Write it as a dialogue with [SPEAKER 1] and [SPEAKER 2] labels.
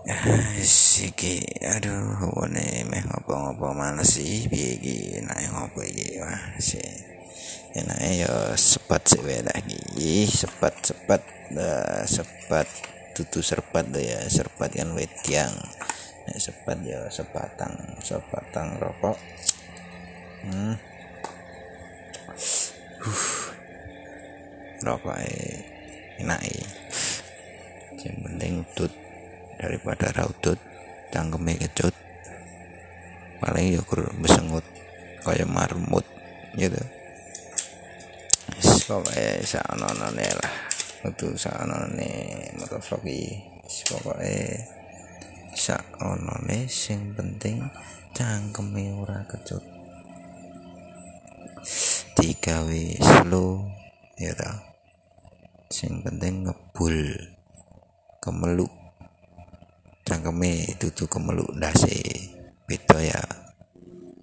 [SPEAKER 1] iki aduh hubunge meh ngopo-ngopo mana sih piye enak ngopo iki? Wah sih enake ya sepat wae iki. Sepat sepat uh, sepat tutu serpat ya. Serpat kan wetiang nek sepat ya sepatang sepatang rokok. Hmm. Uh rokok enak yang penting tut daripada rautut cangkeme kecut paling ya kur besengut kaya marmut gitu. Pokoke saknonone lah metu saknonone motovlog iki pokoke saknonone sing penting cangkeme ora kecut. Digawe slow ya ta sing penting ngebul kemeluk keme tutu kemeluk dasi, beda ya.